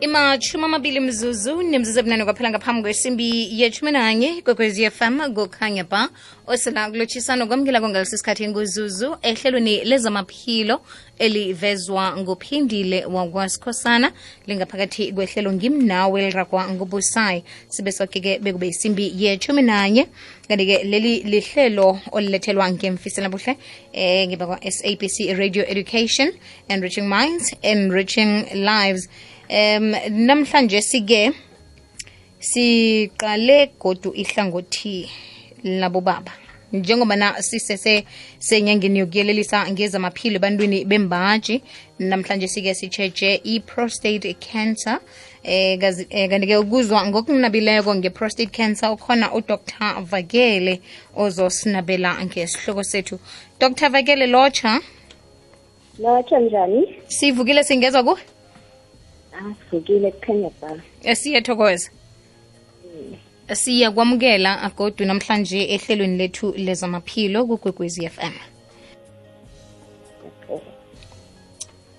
imashumi amabili mzuzu nemzuzu ebunani kwaphela ngaphambi kwesimbi yetshumi nanye kwekwezi fm kukhanya ba osela kulotshisano kwamkela kongalesi sikhathi nguzuzu ehlelweni lezamaphilo elivezwa nguphindile wakwasikhosana lingaphakathi kwehlelo ngimnawe lirakwa ngubusayi sibe soke-ke bekube isimbi yetshumi nanye. Kanti-ke leli lihlelo olilethelwa ngemfisela buhle eh ngiba kwa-sabc radio education enriching minds enriching lives um namhlanje sike siqale godu ihlangothi labobaba njengoba na sisese senyangeni yokuyelelisa ngezamaphilo ebantwini bembaji namhlanje sike sitsheje i-prostate cancer. Eh kanti-ke ukuzwa ngokunabileko nge-prostate cancer ukhona udr vakele ozosinabela ngesihloko sethu. Dr vakele lotsha lotsha njani? Sivukile singezwa ku Ah, asivukile kukhanya bhala siyathokoza mm. siyakwamukela agodwe namhlanje ehlelweni lethu lezamaphilo kugwegwezi f m.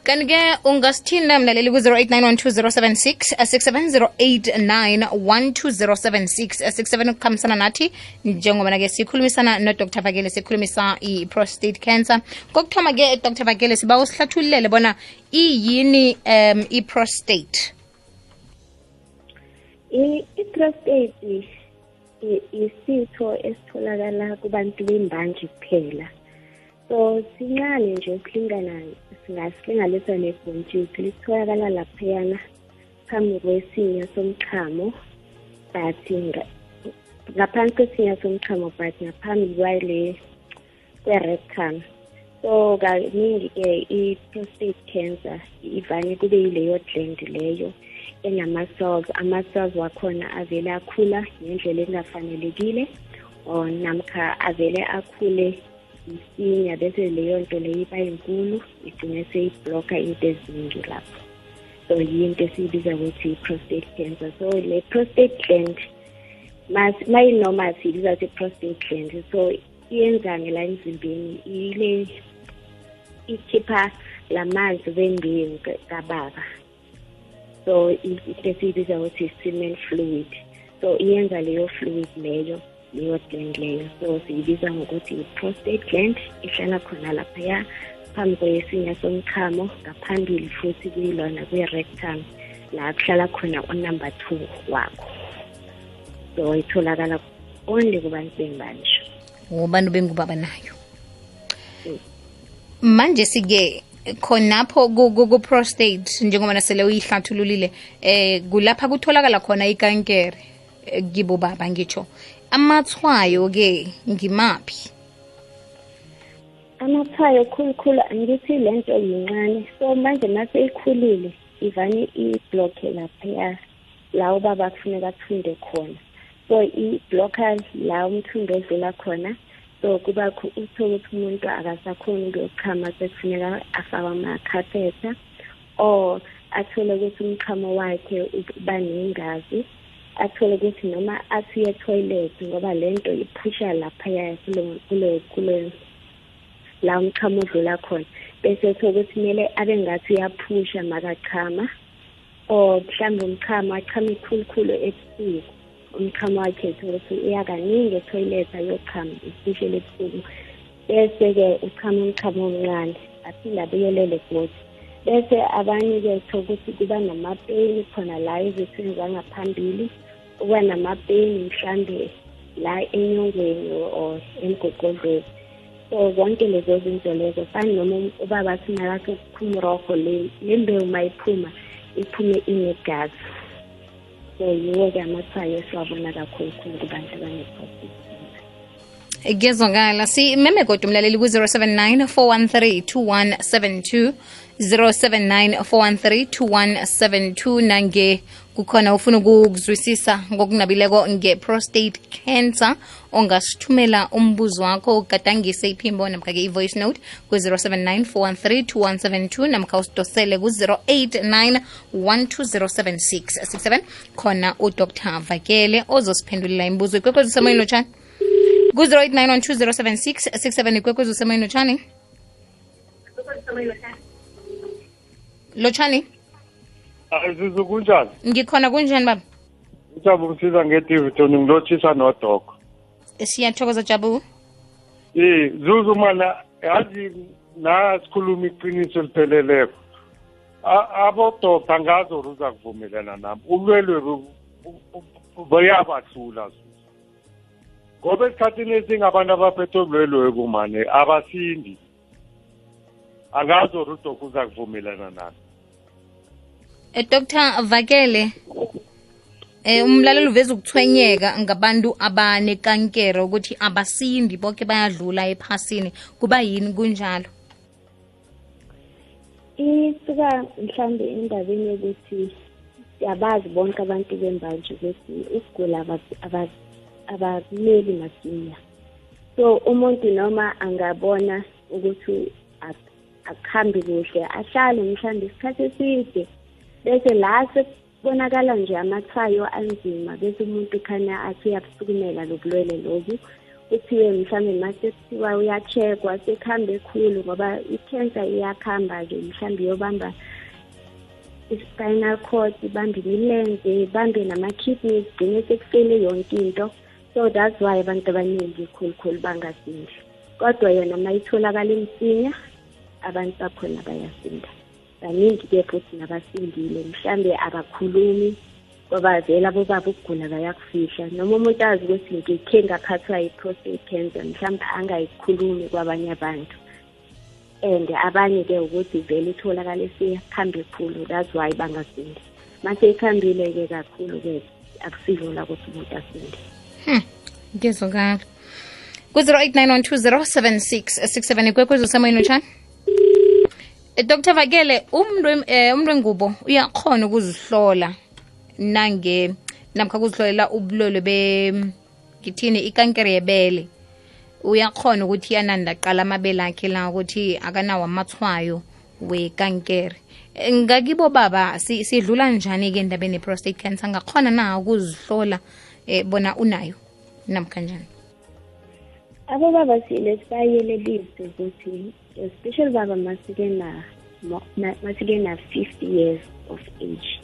kanti-ke ungasithinda mlaleli ku-089120766 6708912076 ukukhambisana nathi njengoba-ke sikhulumisana nodr vakele sikhulumisa i-prostate cancer. Kokuthoma-ke dr vakele siba usihlathululele bona iyini um i-prostate i-prostate isitho esitholakala kubantu bembanje kuphela. So sincane nje ukulingana singasilinganisa nebhontshisi litholakala laphayana phambi kwesinya somchamo but ngaphansi kwesinya somchamo but ngaphambi kwale kwe-rectum so kaningi-ke i-prostate cancer ivane kube yileyo gland leyo enama-cells. Ama-cells wakhona avele akhula ngendlela engafanelekile or namkha avele akhule isinya bese leyo nto leyo iba yinkulu igcine seyibhlokha into eziningi lapho so yinto esiyibiza ukuthi i-prostate cancer. So le prostate gland mayinoma siyibiza ukuthi prostate gland so iyenzani la emzimbeni. Ile ikhipha lamanzi wembewu kababa so into esiyibiza ukuthi i-semen fluid so iyenza leyo fluid leyo leyo gland leyo so siyibiza ngokuthi i-prostate gland ihlala khona laphaya phambi kwesinya somchamo ngaphambili futhi kuyilona kwi-rectum la kuhlala khona unumber two wakho. So itholakala only kubantu bengibanje. Ngobantu bengubaba nayo. Manje sike khonapho ku-prostate njengoba nasele uyihlathululile eh kulapha kutholakala khona ikankere kibo baba ngitsho amathwayo-ke ngimaphi? Amathwayo khulukhulu angithi le nto yincane. So manje mase ikhulile ivane iblokhe laphaya la ubaba kufuneka athunde khona. So iblokha la umthundo odlula khona. So kuba uthole ukuthi umuntu akasakhoni ukuyochama sekufuneka afake amakhathetha or athole ukuthi umchamo wakhe uba nengazi. Athole ukuthi noma athi etoilet ngoba lento iphusha laphaya kulo kulo la umchamo odlula khona. Bese thola ukuthi kumele abe ngathi uyaphusha makachama or mhlawumbe umchamo achame khulukhulu ebusuku. Umchamo wakhe ukuthi uyakaningi etoilet ayochama especially ebusuku bese-ke uchama umchamo omncane aphinde abuyelele godi bese abanye-ke thola ukuthi kuba namapeni khona la ezithweni zangaphambili. Kuba namapeni mhlambe la enyongweni or emgogodleni so zonke lezo zinto lezo fani noma ubaba athi nakathi ukuphuma urokho le mbewu ma iphuma iphume inegazi. So yiwo-ke amathwayo esiwabona kakhulukhulu kubantu abaneprostate kuyezwakala simeme kodwa umlaleli ku-079 413 2172 079 413 2172 nange kukhona ufuna ukuzwisisa ngokunabileko nge-prostate cancer ongasithumela umbuzo wakho ugadangise iphimbo namkha-ke i-voice note ku-079 413 2172 namkha usidosele ku-089 1207667 khona udr vakele ozosiphendulela imibuzo ikwekwezi usemoyeni lotshani ku-089 12076 67 ikwekwezi usemoyeni lotshani lotshani Azizu kunjani? ngikhona kunjani baba Ujabu ngisiza nge-TV Tony ngilotshisa nodoko. siyathokoza jabu Eh, Zuzu mana yazi na sikhuluma iqiniso lipheleleko. A- Abododa angazo ruza kuvumelana nami. Ulwelwe bu- bu- bu- buyabahlula Zuzu. Ngoba esikhathini esingabantu abaphethwe bulwelwe kumane abasindi. Angazo rudo kuza kuvumelana nami. Eh, Dr. Vakele eh umlaleli uveza ukuthwenyeka ngabantu abanekankere ukuthi abasindi bonke bayadlula ephasini. Kuba yini? Kunjalo? Isuka mhlambe endabeni yokuthi siyabazi bonke abantu bembanje ukuthi ukugula aba- aba- abakumeli masinya. So umuntu noma angabona ukuthi ak- akuhambi kuhle ahlale mhlambe isikhathi eside. Bese la sekubonakala nje amathayo anzima bese umuntu khanya athi uyabusukumela lobulwele lobu kuthiwe mhlawumbe mase kuthiwa uya-check-wa sekuhambe ekhulu ngoba i-cancer iyakuhamba-ke mhlawumbe iyobamba i-spinal cord ibambe imilenze ibambe nama-kidneys gcine sekufele yonke into. So that's why abantu abaningi khulukhulu bangasindli kodwa yona ma itholakala emsinya abantu bakhona bayasinda. Baningi-ke futhi nabasindile mhlambe abakhulumi ngoba vele abobaba ukugula bayakufihla. Noma umuntu azi ukuthi ngikhe ngaphathwa yi-prostate cancer mhlawumbe angayikhulumi kwabanye abantu. And abanye-ke ukuthi vele itholakale sekuhambe khulu that's why bangasindi mase ikhambile-ke kakhulu-ke akusilula ukuthi umuntu asinde. Ngezokala ku-089 ikwekwezi usemoyeni utshani dr vakele umntu eh, umntu wengubo uyakhona ukuzihlola nange namkha kuzihlolela ubulwelwe be ngithini ikankere yebele. Uyakhona ukuthi yananda aqala amabele akhe la ukuthi akanawo amathwayo wekankere. Eh, ngakibo baba si- sidlula njani-ke endabeni ye-prostate cancer? Ngakhona na ukuzihlola eh, bona unayo namkha njani? Abobaba sile sibayelelise ukuthi especially baba masike na masike na 50 years of age.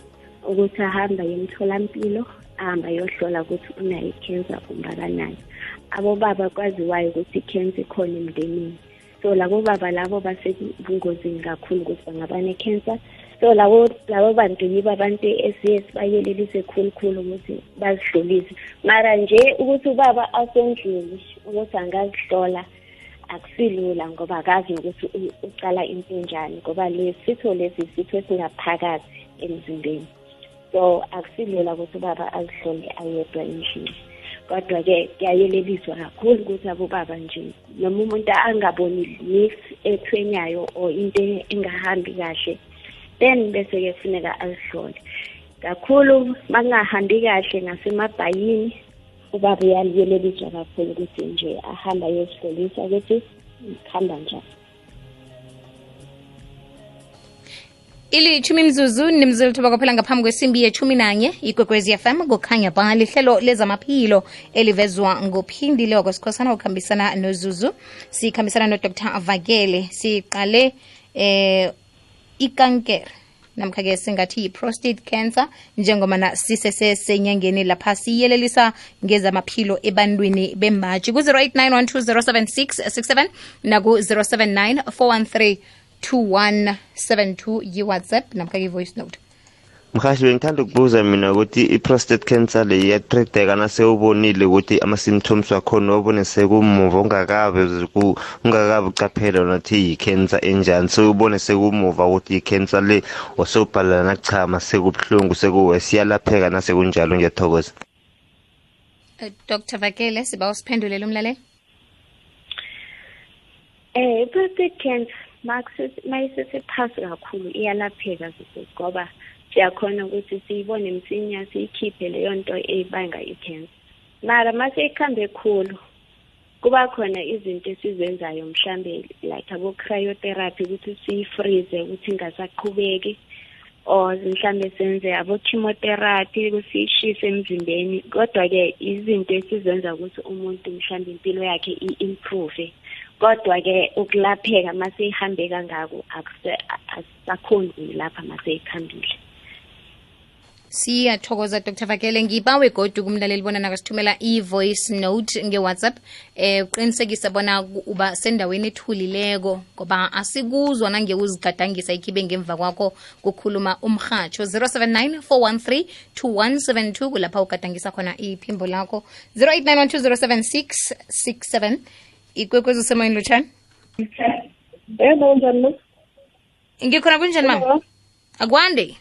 Ukuthi ahamba emtholampilo ahamba yohlola ukuthi unayo i-cancer ungakanayo abobaba kwaziwayo ukuthi i-cancer ikhona emndenini. So labo baba labo basebungozini kakhulu ukuthi bangaba ne-cancer. So labo labo bantu yibo abantu esiye sibayelelise khulukhulu ukuthi bazihlolise mara nje ukuthi ubaba asendlini ukuthi angazihlola akusilula ngoba akazi nokuthi u- ucala into enjani ngoba lesitho lesi isitho esingaphakathi emzimbeni. So akusilula ukuthi ubaba azihlole ayedwa endlini. Kodwa-ke kuyayeleliswa kakhulu ukuthi abobaba nje noma umuntu angaboni nis ethwenyayo or into engahambi kahle then bese-ke kufuneka azihlole. Kakhulu makungahambi kahle ngasemabhayini ubaba kakhulu ukuthi nje ahamba ayozihlolisa ukuthi kuhamba njani. Ilithumi mzuzu nimzuzu lithoba kwaphela ngaphambi kwesimbi yethumi nanye ikwekwezi fm kukhanya ba lihlelo lezamaphilo elivezwa ngophindile wakwesikhosana ukuhambisana nozuzu sikhambisana nodr vakele siqale eh ikankere namkha-ke singathi yi-prostate cancer njengoba na sisesesenyangeni lapha siyelelisa ngezamaphilo ebantwini bembatshi ku-089 1207667 naku-079 413 2172 yi-whatsapp namkha-ke i-voice note mhashi bengithanda ukubuza mina ukuthi i-prostate cancer le iyatreteka nasewubonile ukuthi ama-symptoms wakhona wabone sekumuva ungakabe ungakabe ucaphela nathi yi-cancer enjani? Sewubone sekumuva ukuthi i-cancer le wasewubhalela nakuchama sekubuhlungu sekuwe siyalapheka nasekunjalo? Ngiyathokoza. Uh, dr vakele siba usiphendulele umlaleli? Eh i-prostate cancer mayisesephasi kakhulu iyalapheka ngoba siyakhona ukuthi siyibone msinya siyikhiphe leyo nto eyibanga i-cancer. Mara mase ikhambe khulu kuba khona izinto esizenzayo mhlambe like abo-cryotherapy ukuthi siyifreeze ukuthi ingasaqhubeki or mhlambe senze abo-chemotherapy kusiyishise emzimbeni. Kodwa-ke izinto esizenza ukuthi umuntu mhlambe impilo yakhe i-improve kodwa-ke ukulapheka mase ihambe kangako akuse- asisakhoni lapha mase ikhambile siyathokoza dr. Vakele ngibawe godu kumlaleli bona nakasithumela i-voice note nge-whatsapp. Eh uqinisekisa bona uba sendaweni ethulileko ngoba asikuzwa nangeuzigadangisa ikhibe ngemva kwakho kukhuluma umrhatsho 079 413 2172 kulapha ugadangisa khona iphimbo lakho. 0891207667 ikwekwezi usemoyeni lutshani Yebo njani ngikhona kunjani mama? Akwande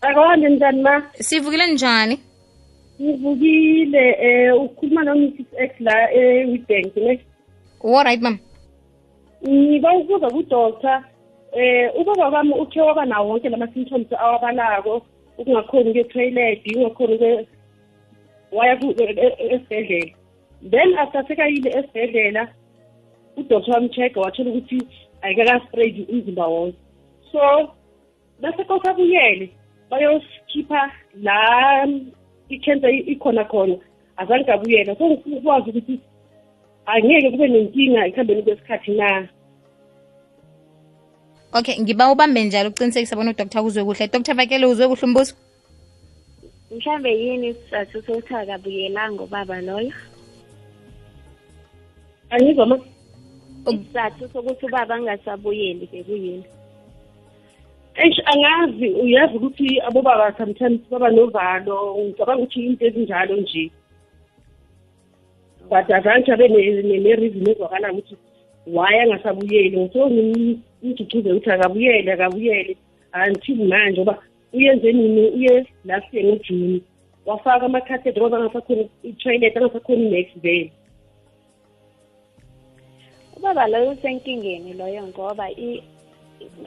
Akwande njani ma? sivukile njani? Ngivukile eh ukhuluma no Mrs X la Witbank ne. alright mama Ngiba ukuza ku doctor eh ubaba bami uthe waba nawo wonke lama symptoms awabalako ukungakhoni ke toilet ungakhoni waya ku e- e- esibhedlela. Then after sekayile esibhedlela udoctor wamcheck wathola ukuthi ayikaka-spread umzimba wonke so bese kosa buyele bayosikhipha la i-cancer i- ikhona khona. Azange kabuyela so ngifuna ukwazi ukuthi angeke kube nenkinga ekuhambeni kwesikhathi na. Okay ngiba ubambe njalo uqinisekisa bona udoktor uzwe kuhle. Dr vakele uzwe kuhle umbuzo mhlambe yini isizathu sokuthi akabuyelanga ubaba loyo? Angizwa ma isizathu sokuthi ubaba angasabuyeli bekuyini? Eish angazi uyazi ukuthi abobaba sometimes baba novalo ngicabanga ukuthi into ezinjalo nje. But azange abe ne- ne- ne-reason ezwakalayo ukuthi why angasabuyeli. Ngisuke ngimducuze ukuthi akabuyele akabuyele until manje ngoba uyenze nini? Uye last year ngojuni. Wafaka amakhathede ngoba angasakhoni i-toilet angasakhoni i-next vele ubaba loyo usenkingeni loyo ngoba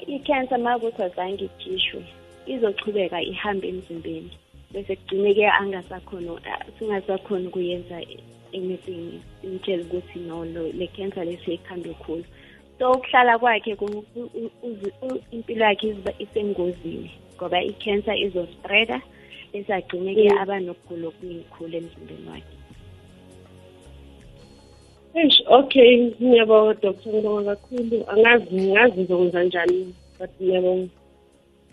i-cancer uma kuthi azange ikhishwe izochubeka ihambe emzimbeni bese kugcine-ke angasakhoni singasakhoni ukuyenza anything imtshele ukuthi no lo- le cancer lesi ikhambe khulu so ukuhlala kwakhe ku- u- u- uzi- u- impilo yakhe iziba- isengozini ngoba i-cancer izospreada bese agcine-ke Mm. aba nokugula okuningikhulu emzimbeni wakhe eish okay ngiyabonga doctor ngibonga kakhulu. Angazi ngazi ngizokwenza njani but ngiyabonga.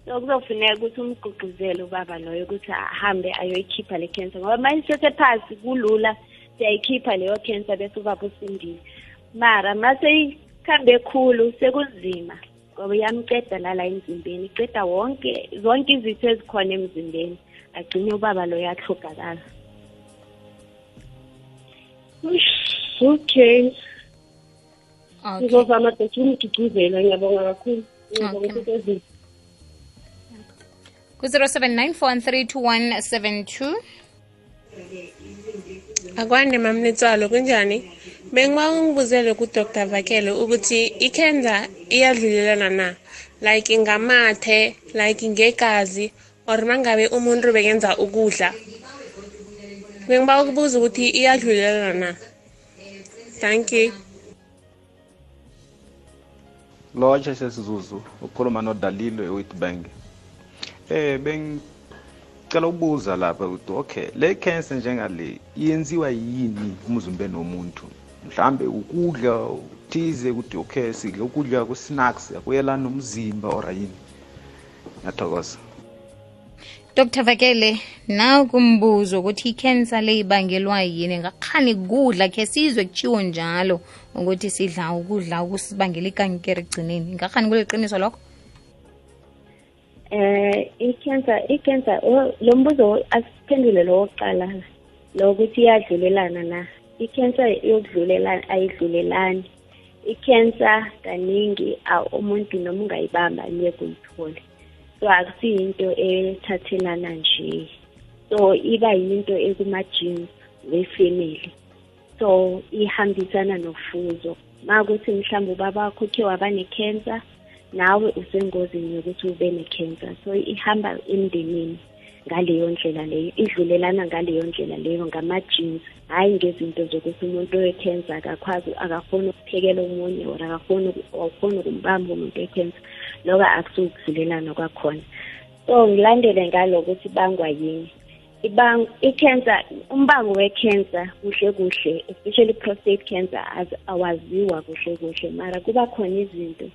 So kuzofuneka ukuthi umgqugquzele ubaba loyo ukuthi ahambe ayoyikhipha le cancer ngoba uma isese phasi kulula siyayikhipha leyo cancer bese ubaba usindile. Mara ma seyikhambe khulu sekunzima ngoba iyamceda lala emzimbeni iceda wonke zonke izitho ezikhona emzimbeni agcine ubaba loyo ahlogakala Ush, okay. Okay ngizozama doctor umgcugcuzela ngiyabonga kakhulu. Ngiyabonga Okay. ukuthi ezinto ku-079 413 akwande mamnitswalo kunjani? Bengiba ungibuzele ku-dr vakele ukuthi i-cancer iyadlulelana na? Like ngamathe like ngegazi or mangabe umuntu bekenza ukudla? Bengiba ukubuza ukuthi iyadlulelana na? Thank you. Lotsha sesizuzu ukhuluma nodalilo e-witbank. Eh bengicela ukubuza lapha ukuthi okay le cancer njengale yenziwa yini emzimbeni womuntu mhlambe ukudla thize ukuthi okay sidle ukudla kwe-snacks akuyelana nomzimba or yini? Ngiyathokoza. Dr vakele na kumbuzo ukuthi ikhensa le ibangelwa yini? Ngakhani kudla khe sizwe kutshiwo njalo ukuthi sidla ukudla okusibangela ikankere egcineni ngakhani kuliqiniso lokho? Eh i-cancer i-cancer lo mbuzo asiphendule lo wokuqala lo ukuthi iyadlulelana na? I-cancer yokudlulelana ayidlulelani. I-cancer kaningi umuntu noma ungayibamba niye uyithole so akusiyinto ethathelana nje. So iba yinto ekuma-genes we-family. So ihambisana nofuzo. Ma kuthi mhlawumbe ubaba wakho ukhe waba ne-cancer nawe usengozini yokuthi ube ne-cancer. So ihamba emndenini ngaleyo ndlela leyo idlulelana ngaleyo ndlela leyo ngama-genes. Hhayi ngezinto zokuthi umuntu we-cancer akakwazi akakhoni ukuphekela omunye or akakhoni awukhoni ukumbamba umuntu we-cancer loka akusukudlulelana kwakhona. So ngilandele ngalo ukuthi bangwa yini. Ibang i-cancer umbango we-cancer kuhle kuhle especially prostate cancer az- awaziwa kuhle kuhle. Mara kuba khona izinto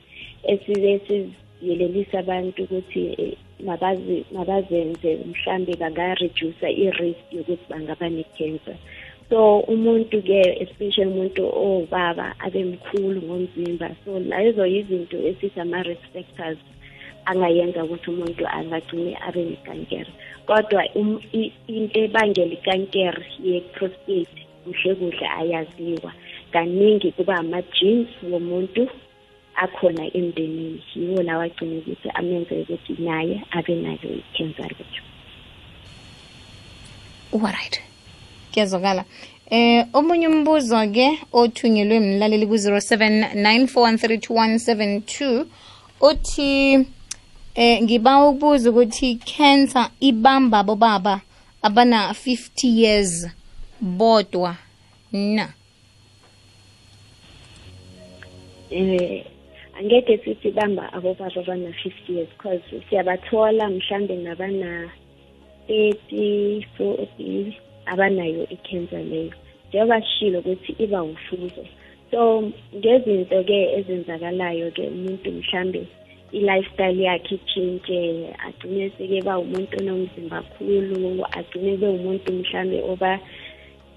esike siyelelisa abantu ukuthi eh, mabazi mabazenze mhlambe bangareduce i-risk yokuthi bangaba ne-cancer. So umuntu ke especially umuntu owubaba abe mkhulu ngomzimba. So lezo yizinto esithi ama-risk factors angayenza ukuthi umuntu angagcine abe nekankere. Kodwa um- i- into ebangela ikankere ye-prostate kuhle kuhle ayaziwa. Kaningi kuba ama-genes womuntu akhona emndenini. Yiwo lawo agcine ukuthi amenze ukuthi naye abe nayo i-cancer leyo. Alright kuyazwakala eh omunye umbuzo ke othunyelwe mlaleli ku-0794132172 uthi eh ngiba ukubuza ukuthi cancer ibamba bobaba abana 50 years bodwa na? Eh angeke sithi bamba abobaba abana 50 years because siyabathola mhlambe nabana 30 40 abanayo i-cancer leyo njengoba sishilo ukuthi iba ufuzo so ngezinto-ke ezenzakalayo-ke umuntu mhlambe i-lifestyle yakhe itshintshe agcine seke ba umuntu onomzimba khulu agcine kube umuntu mhlambe oba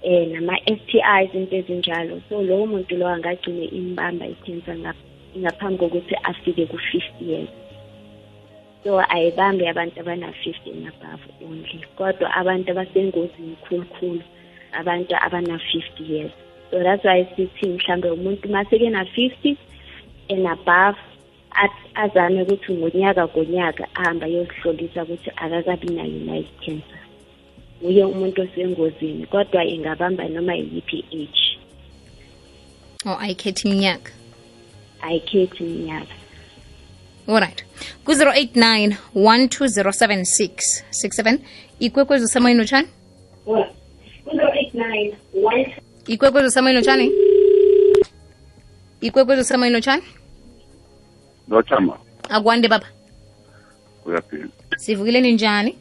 eh nama-STIs into ezinjalo. So lowo muntu lowo angagcine imbamba i-cancer ngap- ngaphambi kokuthi afike ku-50 years. So ayibambi abantu abana-50 and above only kodwa abantu abasengozini khulukhulu abantu abana-50 years. So that's why sithi mhlambe umuntu maseke na-50 and above at- azame ukuthi ngonyaka ngonyaka ahambe ayozihlolisa ukuthi akakabi nayo na i-cancer uye umuntu osengozini kodwa ingabamba noma yiyiphi age oh ayikhethi iminyaka? Ayikhethi iminyaka. Alright ku-089 12076 67 ikwekwezi usemoyeni utshani ikwekwezi usemoyeni utshani ikwekwezi usemoyeni utshani Lochama akwande baba. Uyaphila sivukileni njani?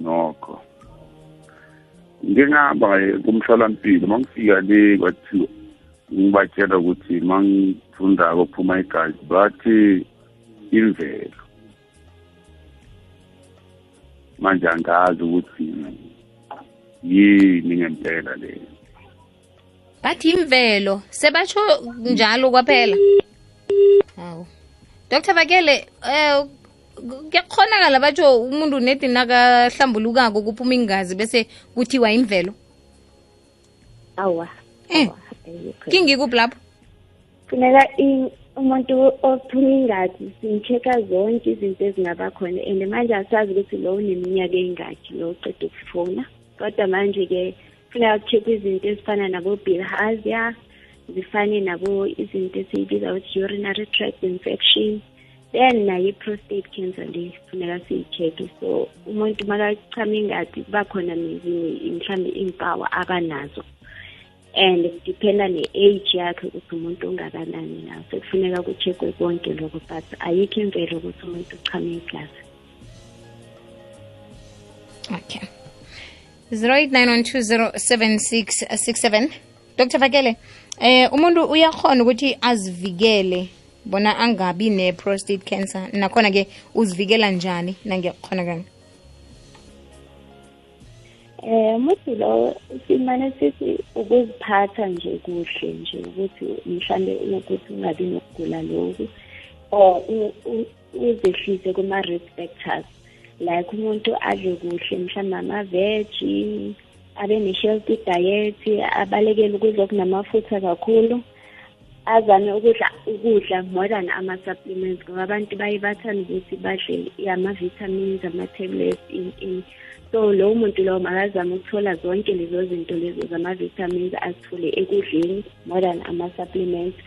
Nokho. Ngingahamba kumhlalampilo mangifika le kwathiwa ngibatshela ukuthi mangifundako phuma igazi bathi imvelo. Manje angazi ukuthi yini ngempela le. Bathi imvelo sebatsho njalo kwaphela. Hawu. Dr vakele eh kuyakhonakala batsho umuntu nedi nakahlambulukako kuphuma ingazi bese kuthiwa imvelo? Awa Eh. ayikho. kingikuphi lapho? Funeka i- umuntu ophuma ingazi simcheck-a zonke izinto ezingaba khona and manje asazi ukuthi lo uneminyaka eyingakhi lo uqeda ukufuna. Kodwa manje-ke funeka ku-check izinto ezifana nabo-bilharzia zifane nabo izinto esiyibiza ukuthi urinary tract infection. Then nayo i-prostate cancer le funeka siyi-check-e so umuntu makachama ingazi kuba khona nezinye mhlawumbe iy'mpawu abanazo. And kudiphenda ne-age yakhe ukuthi umuntu ungakanani nawo sekufuneka kucheckwe konke lokho but ayikho imvelo ukuthi umuntu uchame igazi okay. 0891207667 dr vakele eh umuntu uyakhona ukuthi azivikele bona angabi ne-prostate cancer? Nakhona ke uzivikela njani? Nangiyakhonakala eh umuntu lo simane sithi ukuziphatha nje kuhle nje ukuthi mhlambe ukuthi ungabi nokugula lokhu or u- u- uzehlise kuma-risk factors. Like umuntu adle kuhle mhlawumbe amaveji abe ne-healthy diet abalekele ukudla okunamafutha kakhulu. Azame ukudla ukudla more than ama-supplements ngoba abantu baye bathanda ukuthi badle ama-vitamins ama-tablets in, in. so lowo muntu lowo makazame ukuthola zonke lezo zinto lezo zama-vitamins azithole ekudleni more than ama-supplements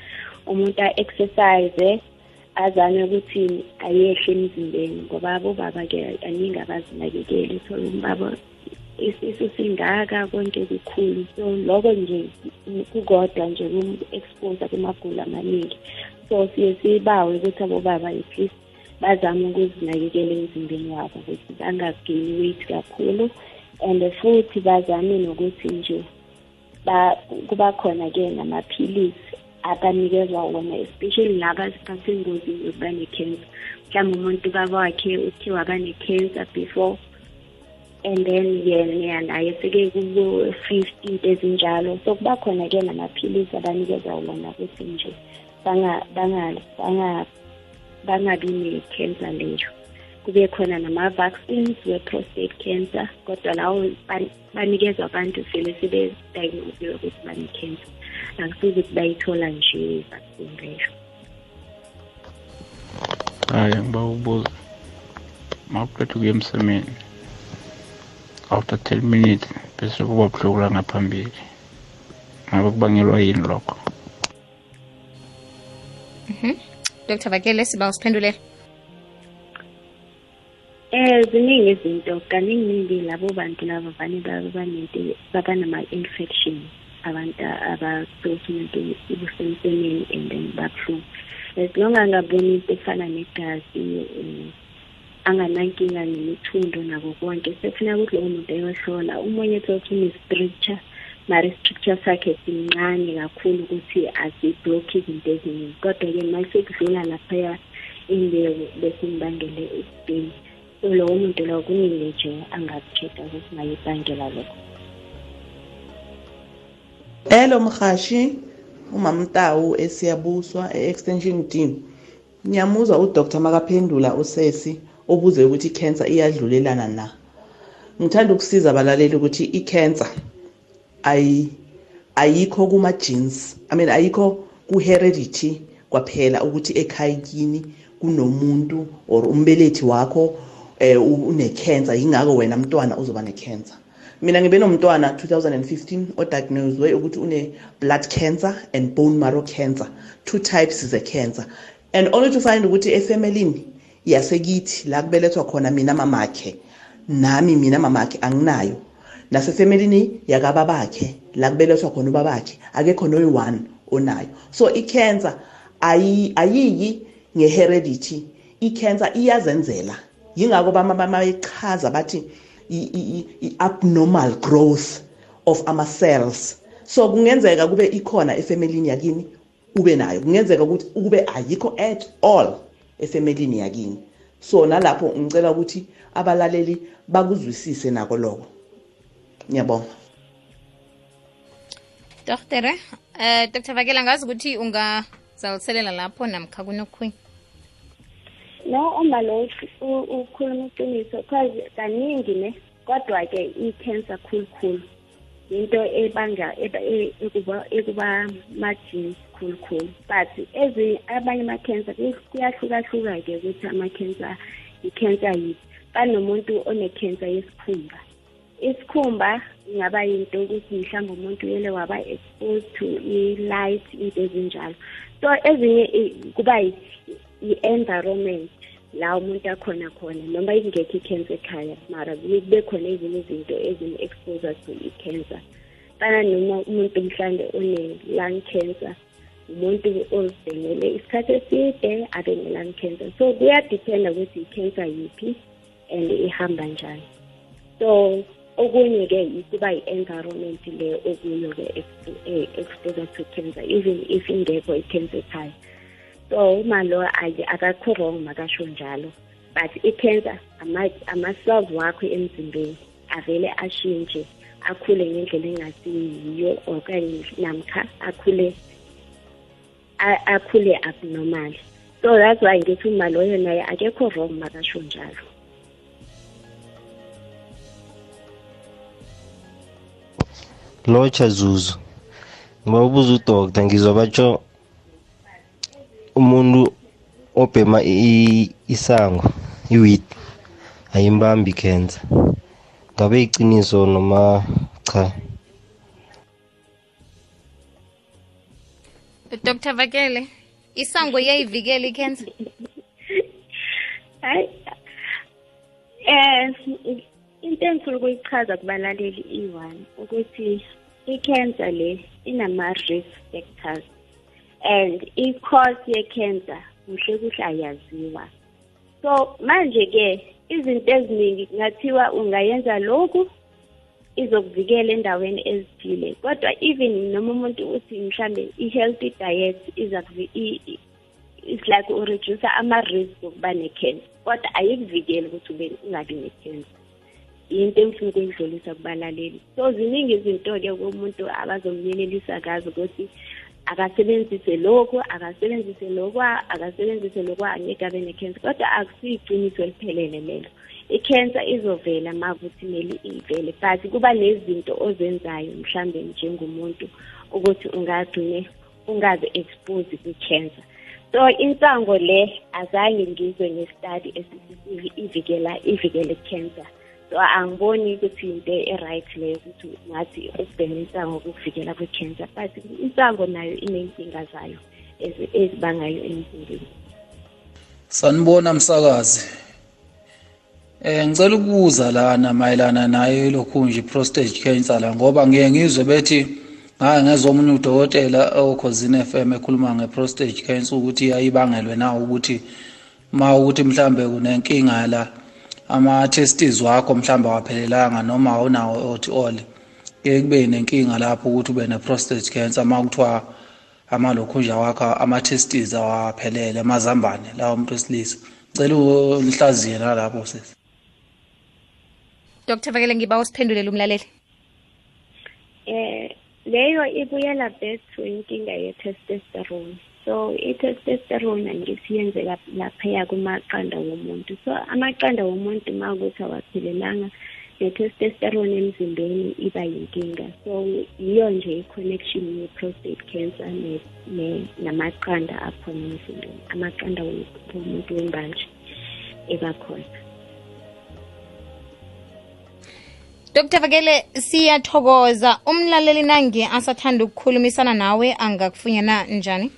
umuntu a-exercise azame ukuthi ayehle emzimbeni ngoba abobaba-ke aningi abazinakekeli so umbaba isisu singaka konke kukhulu. So loko nje kukodwa nje kum-expose kumagulo amaningi. So siye sibawe ukuthi abobaba at least bazame ukuzinakekela emzimbeni wabo ukuthi bangageni weight kakhulu. And futhi bazame nokuthi nje ba kuba khona ke namaphilisi abanikezwa wona especially laba basengozini yokuba ne-cancer. Mhlawumbe umuntu baba wakhe uthe waba ne-cancer before and then yena naye seke kubo-fifty into ezinjalo. So kuba khona-ke namaphilisi abanikeza wona ukuthi nje bangabi ne-cancer leyo. Kube khona nama-vaccines we-prostate cancer kodwa lawo banikezwa abantu vele sebediagnosiwe ukuthi bane-cancer. Akusuke ukuthi bayithola nje i-vaccine leyo. Hayi ngiba ukubuza mawuqeda ukuya emsemeni after ten minutes bese kuba buhlungu la ngaphambili ngabe kubangelwa yini lokho Mhm. Dr. Vakele siba usiphendulela. Eh ziningi izinto kaningi labo bantu laba vane babanento babanama-infection abantu abasosumuntu ibusemsemeni and then babuhlungu as long angaboni into efana negazi um anganankinga nemithundo nako konke. Sekufuneka ukuthi lowo muntu eyohlola umunye thokuthi une-structure mara i-structure sakhe sincane kakhulu ukuthi asiblokhi izinto eziningi. Kodwa-ke ma sekudlula laphaya imbewu bese ngibangele ispain so lowo muntu lowo kuningi nje angaku-check-a ukuthi ngayibangela lokho. Hello mhashi umamtawu esiyabuswa e-extension team. Ngiyamuzwa udr makaphendula usesi. Obuze ukuthi i-cancer iyadlulelana na. Ngithanda ukusiza abalaleli ukuthi i-cancer ayi ayikho kuma-genes i mean ayikho ku-heredity kwaphela ukuthi ekhayikini kunomuntu or umbelethi wakho eh une-cancer yingakho wena mntwana uzoba ne-cancer. Mina ngibe nomntwana 2015 odiagnoswe ukuthi une-blood cancer and bone marrow cancer two types ze-cancer. And only to find ukuthi efemelini yasekithi la kubelethwa khona mina mamakhe nami mina mamakhe anginayo. Nasefemelini yakababakhe la kubelethwa khona ubabakhe akekho noyi-one onayo. So i-cancer ayiyi nge-heredity. I-cancer iyazenzela. Yingakho bamayichaza bathi i-abnormal growth of ama-cells so kungenzeka kube ikhona efemelini yakini ube nayo. Kungenzeka ukuthi kube ayikho at all. Efemelini yakini so nalapho ngicela ukuthi abalaleli bakuzwisise nako lokho ngiyabonga Doktere, eh Dr. Vakela ngazi ukuthi ungazaliselela lapho namkha kunokhunye. no uma lo ukhuluma iqiniso cause kaningi ne kodwa-ke i-cancer khulukhulu into ebanga ekuba ekuba ma-genes khulukhulu but ezinye abanye ama-cancer kuyahlukahluka-ke ukuthi ama-cancer i-cancer yiphi. Banomuntu one-cancer yesikhumba. Isikhumba ingaba yinto ukuthi mhlawumbe umuntu yele waba exposed to i-light into ezinjalo. So ezinye kuba i-environment la umuntu akhona khona noma ingekho i-cancer ekhaya mara kube khona ezinye izinto ezine-exposure to i-cancer. Fana noma umuntu mhlawumbe one-lung cancer. Umuntu ozibhengele isikhathi eside abe ne-lung cancer. So kuyadiphenda ukuthi i-cancer yiphi and ihamba njani. So okunye-ke kuba i-environment le okuyo-ke exposure to cancer even if ingekho i-cancer ekhaya. So uma lo akakho wrong makasho njalo. But i-cancer ama-cells wakho emzimbeni avele ashintshe akhule ngendlela engasiyiyo okanye namkha akhule akhule abnormal. So that's why ngithi uma naye akekho wrong makasho njalo. Lotsha zuzu ngibabuza udokta ngizwa batsho umuntu obhema isango iwit ayimbambi cancer. Ngabe iqiniso noma cha Dr. Vakele, isango iyayivikela i-cancer? hayi eh into engifuna ukuyichaza kubalaleli i-one ukuthi i-cancer le inama-risk factors and i-cause ye-cancer kuhle kuhle ayaziwa so manje-ke izinto eziningi kungathiwa ungayenza lokhu izokuvikela endaweni ezithile. Kodwa even noma umuntu uthi mhlambe i-healthy diet iza kuvi- i- i- it's like ureduce ama-risk okuba ne-cancer. Kodwa ayikuvikeli ukuthi ube ungabi ne-cancer. Yinto engifuna ukuyidlulisa kubalaleli. So ziningi izinto-ke kumuntu abazomyelelisa ngazo ukuthi akasebenzise lokhu akasebenzise lokwa akasebenzise lokwa angeke abe ne-cancer. Kodwa akusiyiqiniso eliphelele lelo. I-cancer izovela ma kuthi mele ivele but kuba nezinto ozenzayo mhlambe njengomuntu ukuthi ungagcine ungaze expose kwi-cancer so insango le azange ngizwe nge-study esithi ivikela ivikele i-cancer. So angiboni ukuthi into e-right leyo ukuthi ngathi ukubhema insango kukuvikela kwi-cancer but insango nayo iney'nkinga zayo ezi- ezibangayo emzimbeni. Sanibona msakazi. Eh ngicela ukubuza lana mayelana nayo lokhu nje prostate cancer la ngoba ngiye ngizwe bethi ngake ngezwa omunye udokotela okhosini FM ekhuluma ngeprostate cancer ukuthi ayibangelwe na ukuthi ma ukuthi mhlambe kunenkinga la ama testes wakho mhlambe awaphelelanga noma awunawo othi all ke kube nenkinga lapho ukuthi ube ne prostate cancer ma kuthiwa amalokhunja wakho ama testes awaphelele amazambane lawo umuntu wesilisa. Ngicela ulihlaziye nalapho sisi dr vakele ngiba usiphendulele umlaleli. Eh leyo ibuyela back to inkinga ye-testosterone. So i-testosterone angithi yenzeka laphaya kumaqanda womuntu. So amaqanda womuntu ma ukuthi awaphelelanga ne-testosterone emzimbeni iba yinkinga. So yiyo nje i-connection ye-prostate cancer ne- ne- namaqanda akhona emzimbeni amaqanda wo- womuntu wembanje eba dr vakele siyathokoza. Umlaleli nange asathanda ukukhulumisana nawe angakufunyana njani?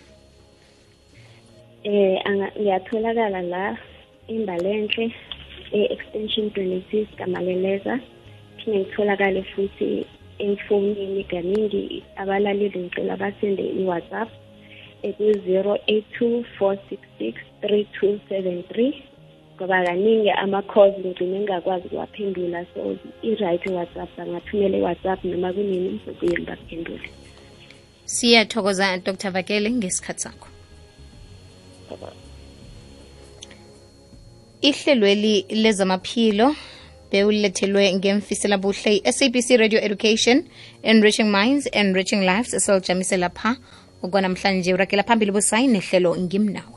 Eh ngiyatholakala la imbalenhle e-extension 26 kamaleleza phinde ngitholakale futhi emfonini kaningi abalaleli ngicela basende i-whatsapp eku-zero eight two four six six three two seven three ngoba kaningi ama-calls ngigcine ngingakwazi ukuwaphendula so i-right i-whatsapp bangathumela i-whatsapp noma kunini ngizobuye ngibaphendule siyathokoza dr vakele ngesikhathi sakho. Ihlelweli lezamaphilo bewulethelwe ngemfisela buhle i-sabc radio education enriching minds enriching lives esilijamisela pha okwanamhlanje urakela phambili busayi nehlelo ngimnawe